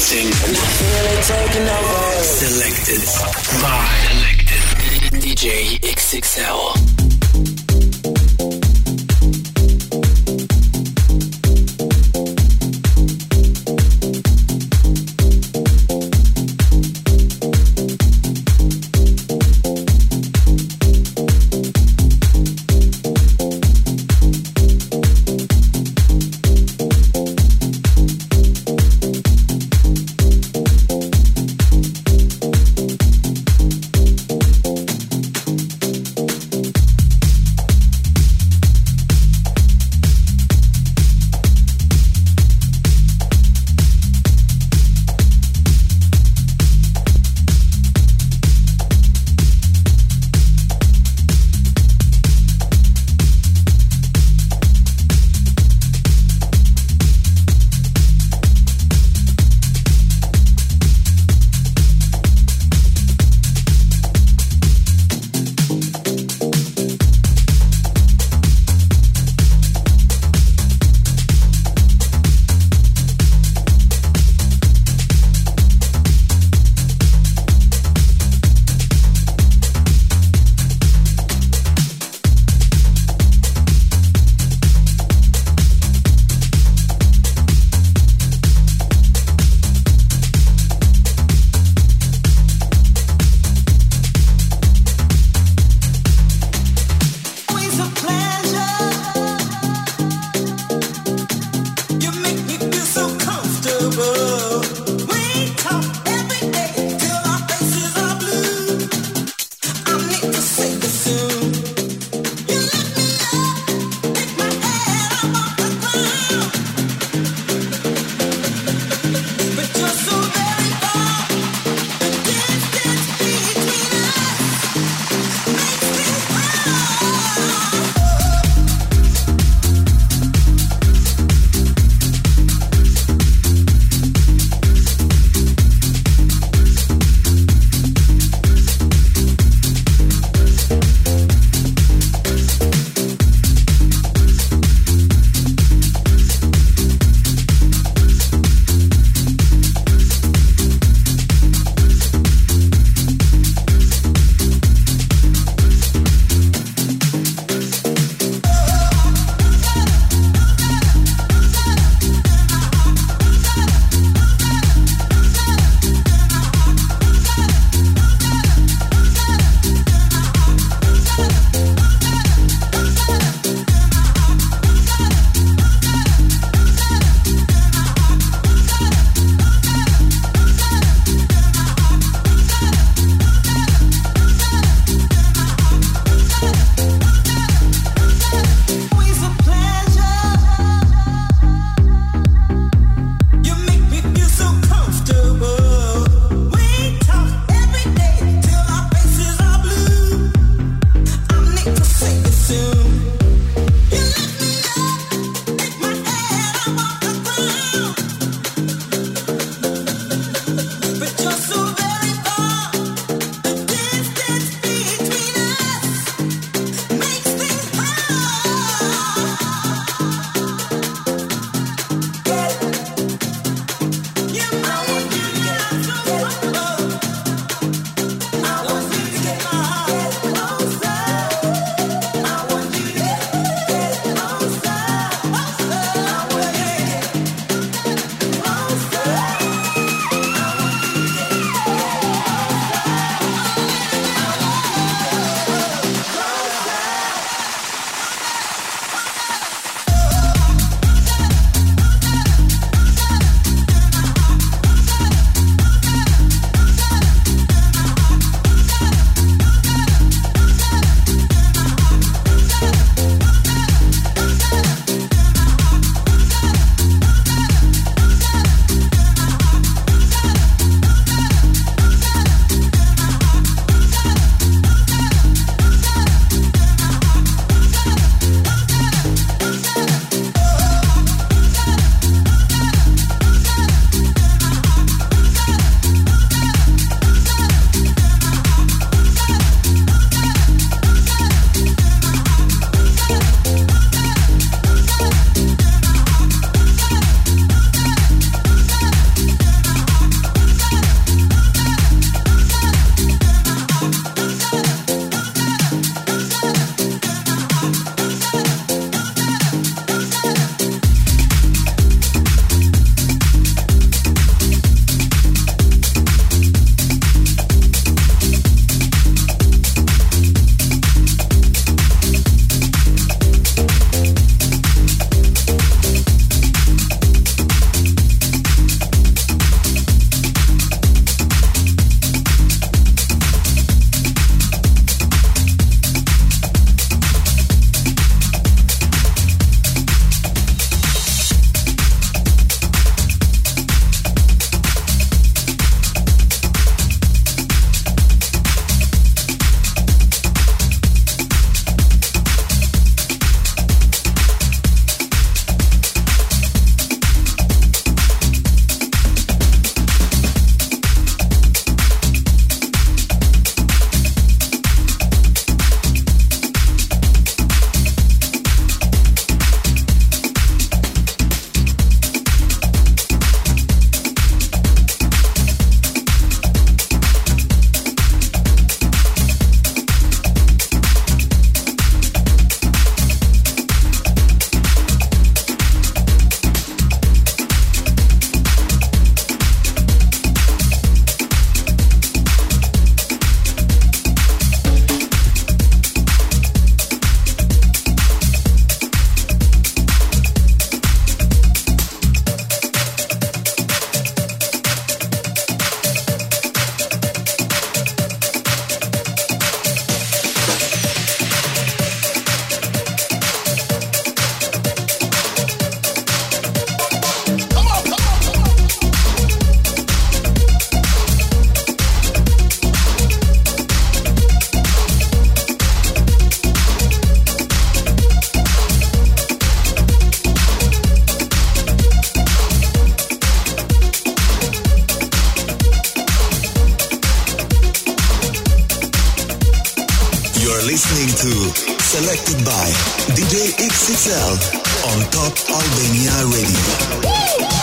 It. Selected by Selected DJ XXL. To Selected by DJ XXL on Top Albania Radio. I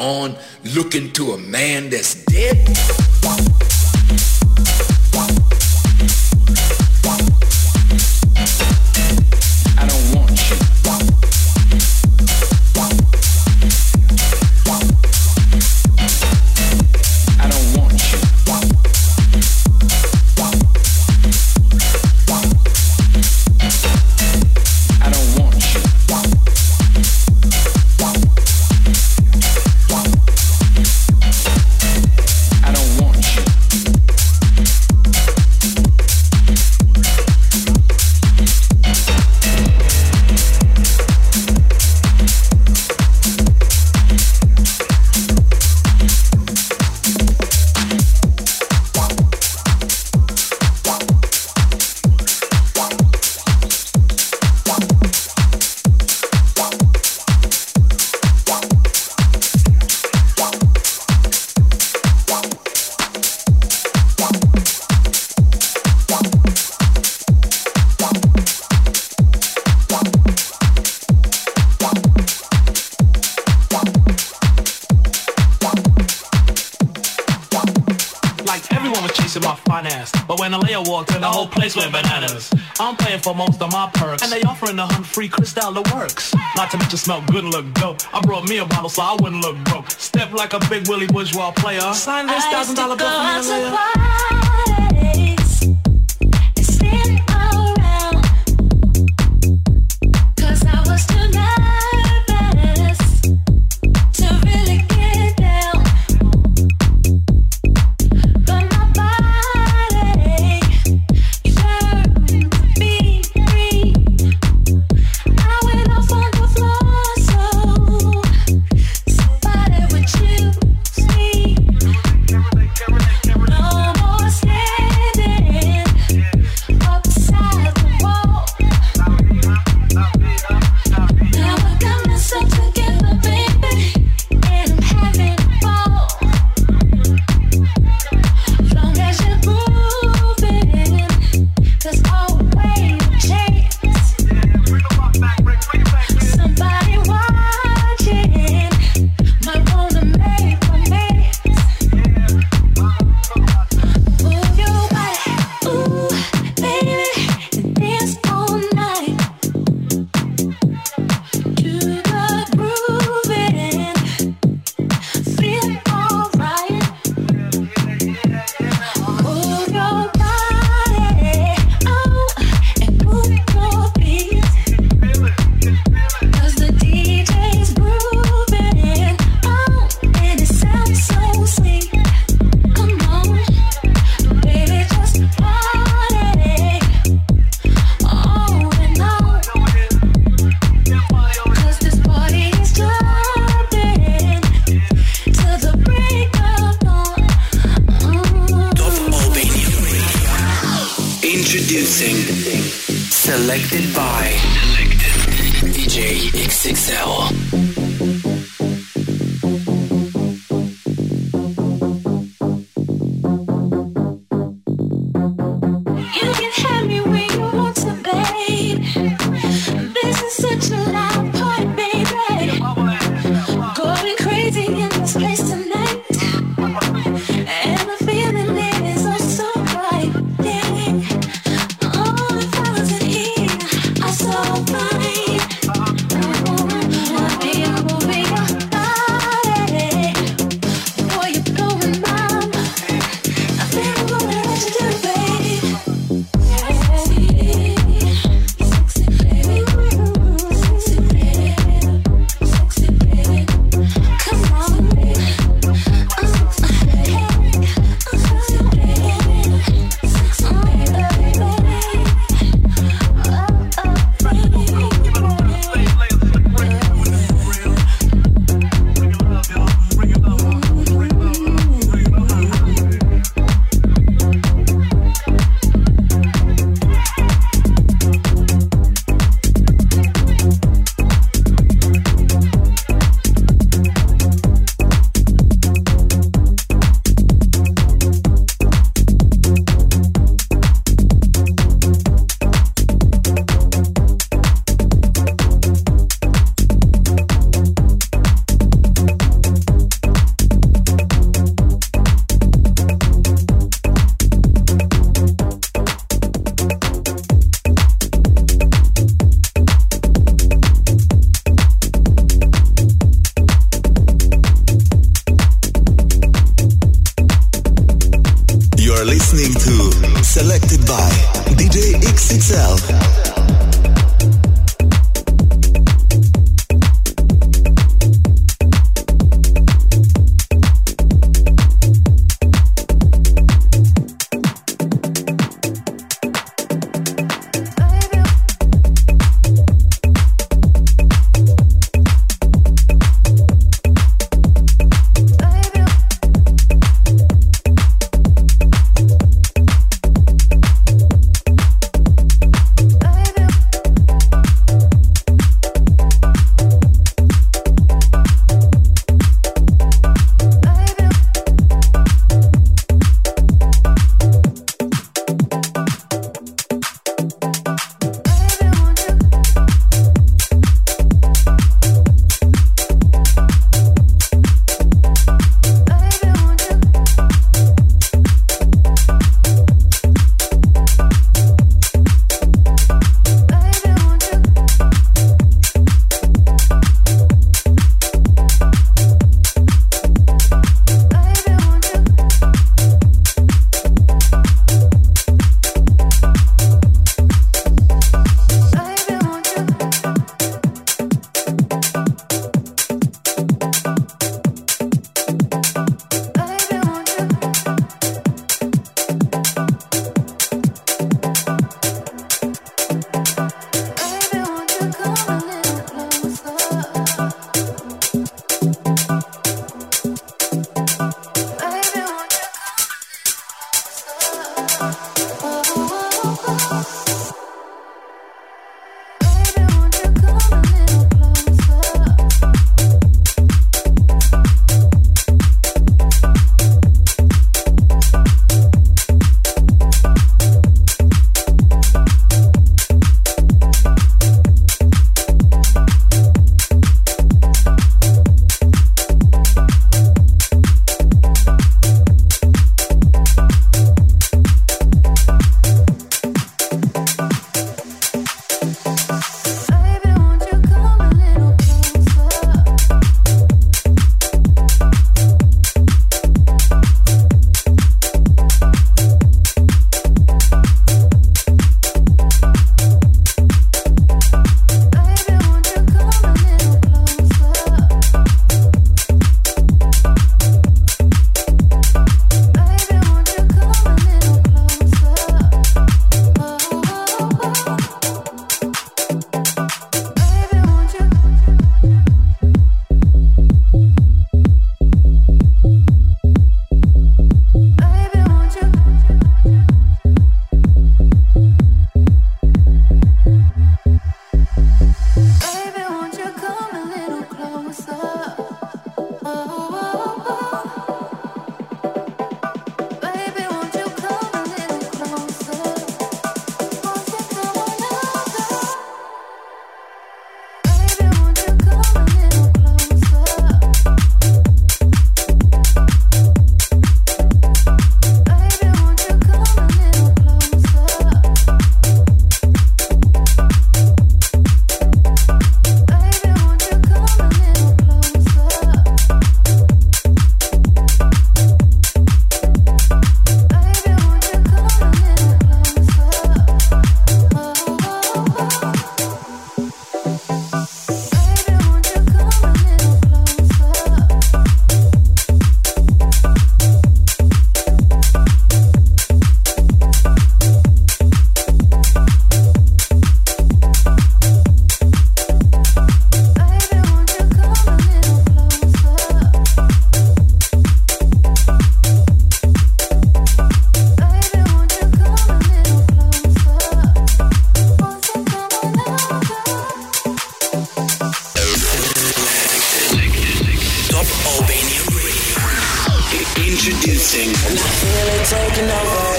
on looking to a man that's dead. For most of my perks. And they offering a hunt free crystal works. Not to mention smell good and look dope. I brought me a bottle so I wouldn't look broke. Step like a big Willie Bourgeois player. Sign this thousand dollar bill for me,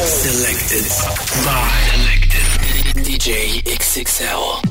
Selected by Selected. DJ XXL.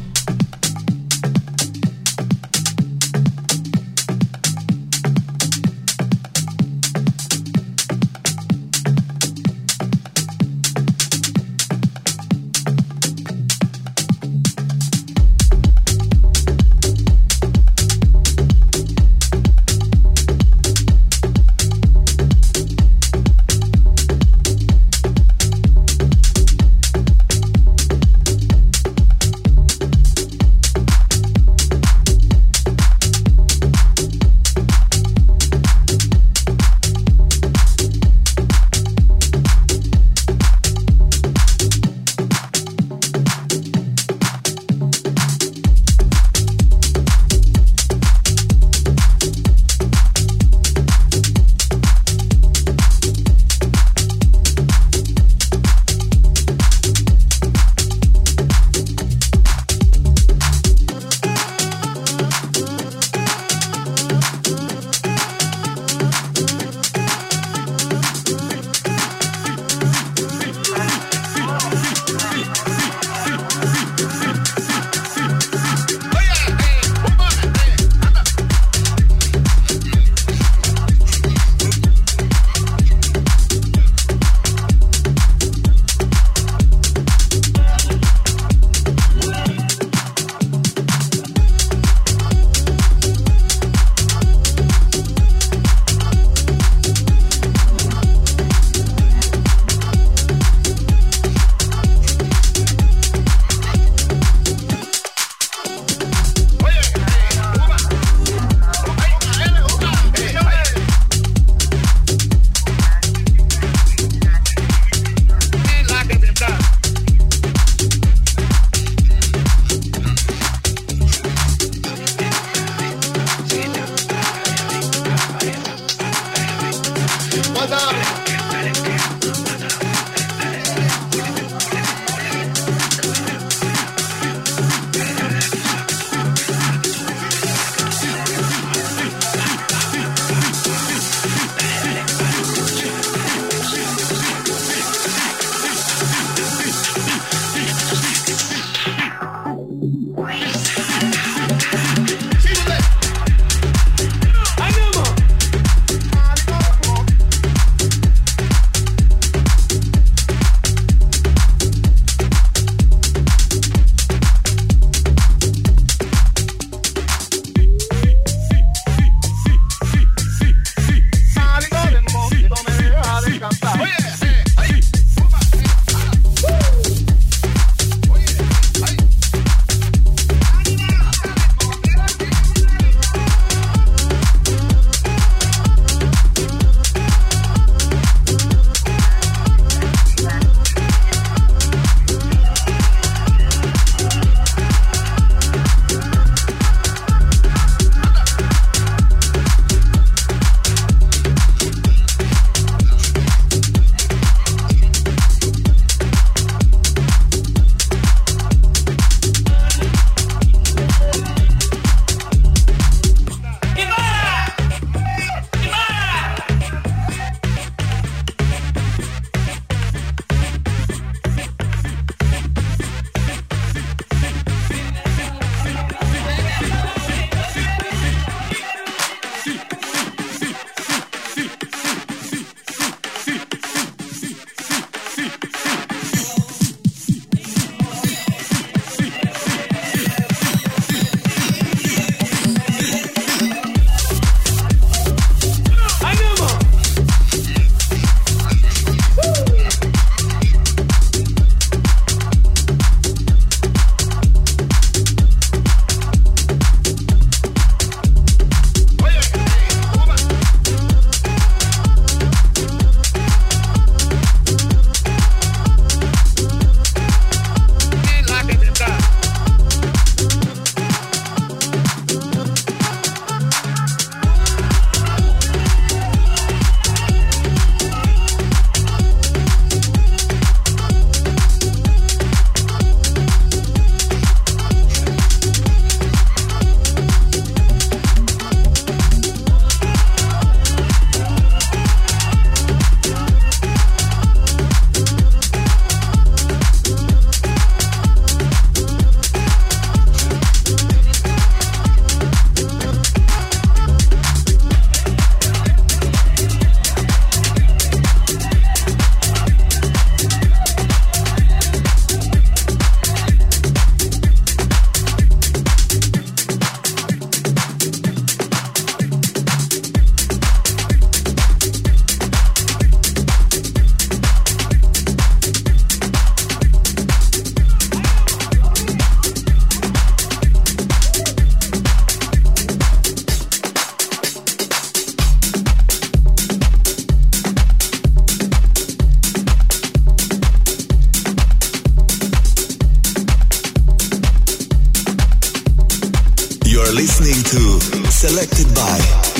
Listening to Selected by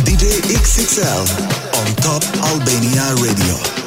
DJ XXL on Top Albania Radio.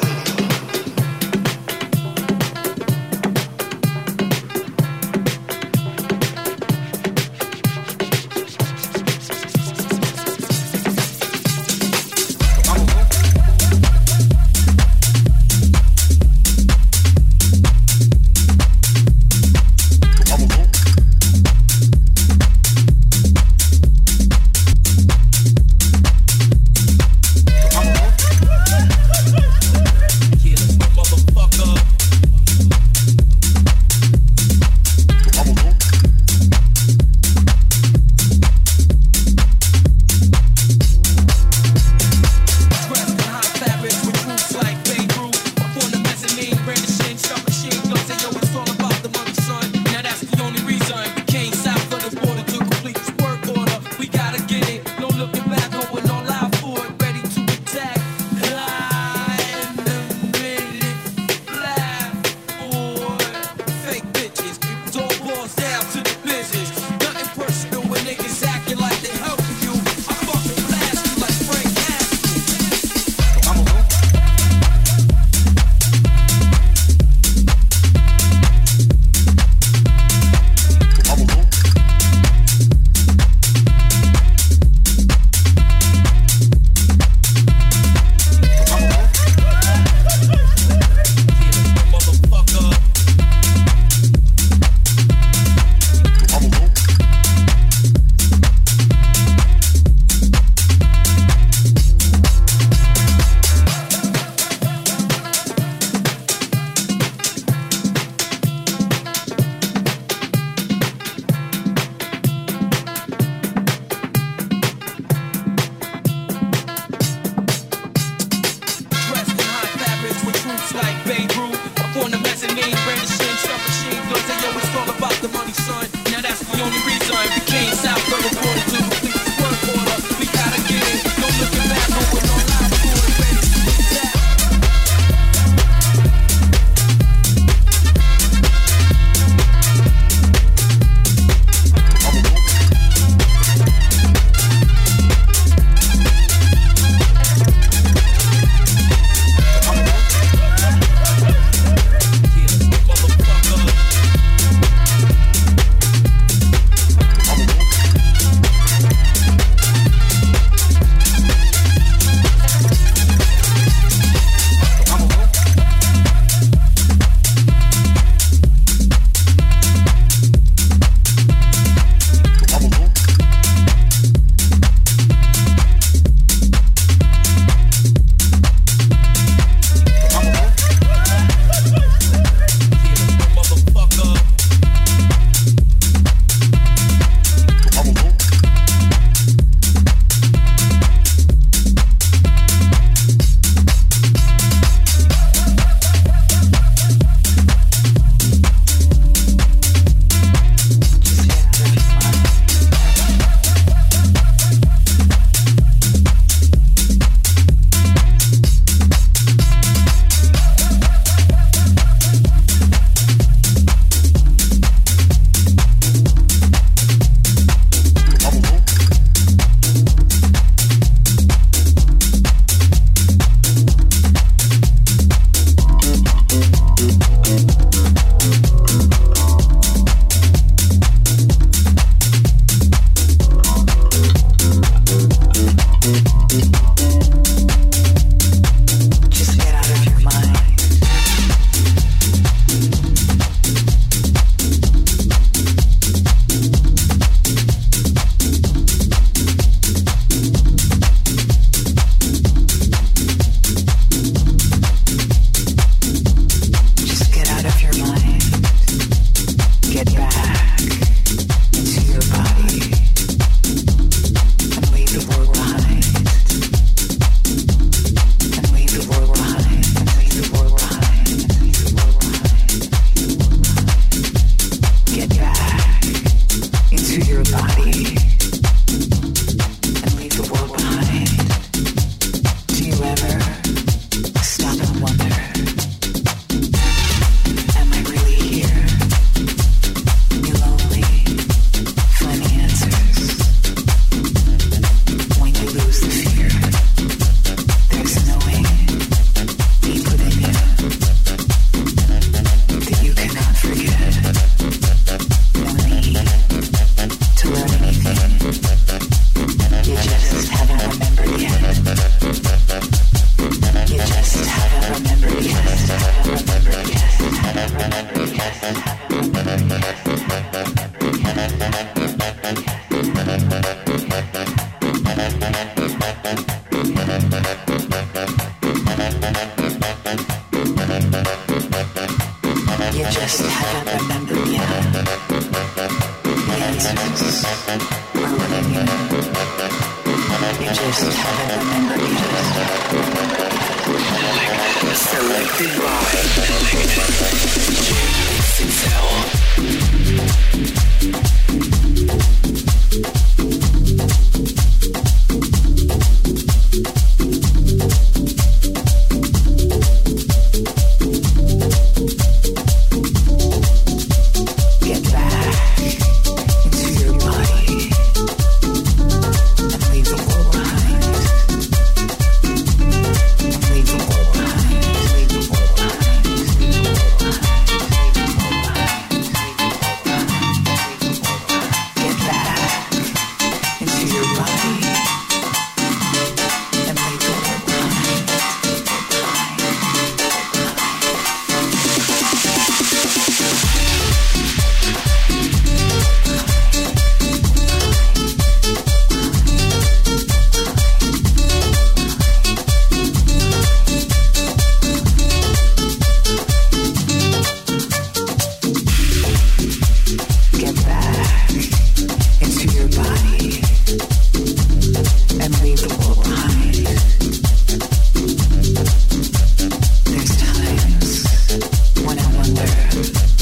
answers are you. Selected by Selected. Selected. Yeah.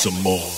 Some more.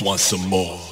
Want some more.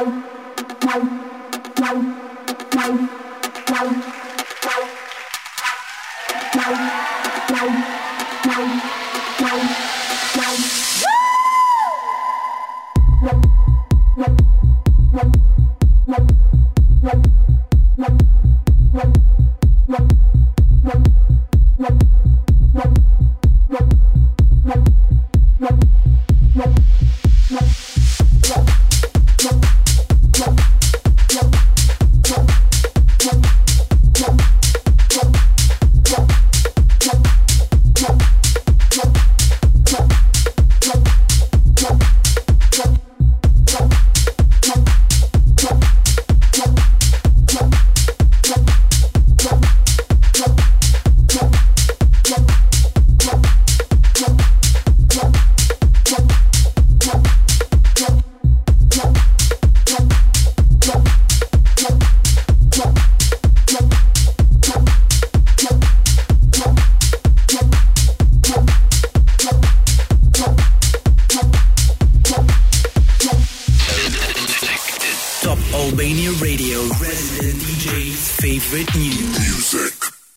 What?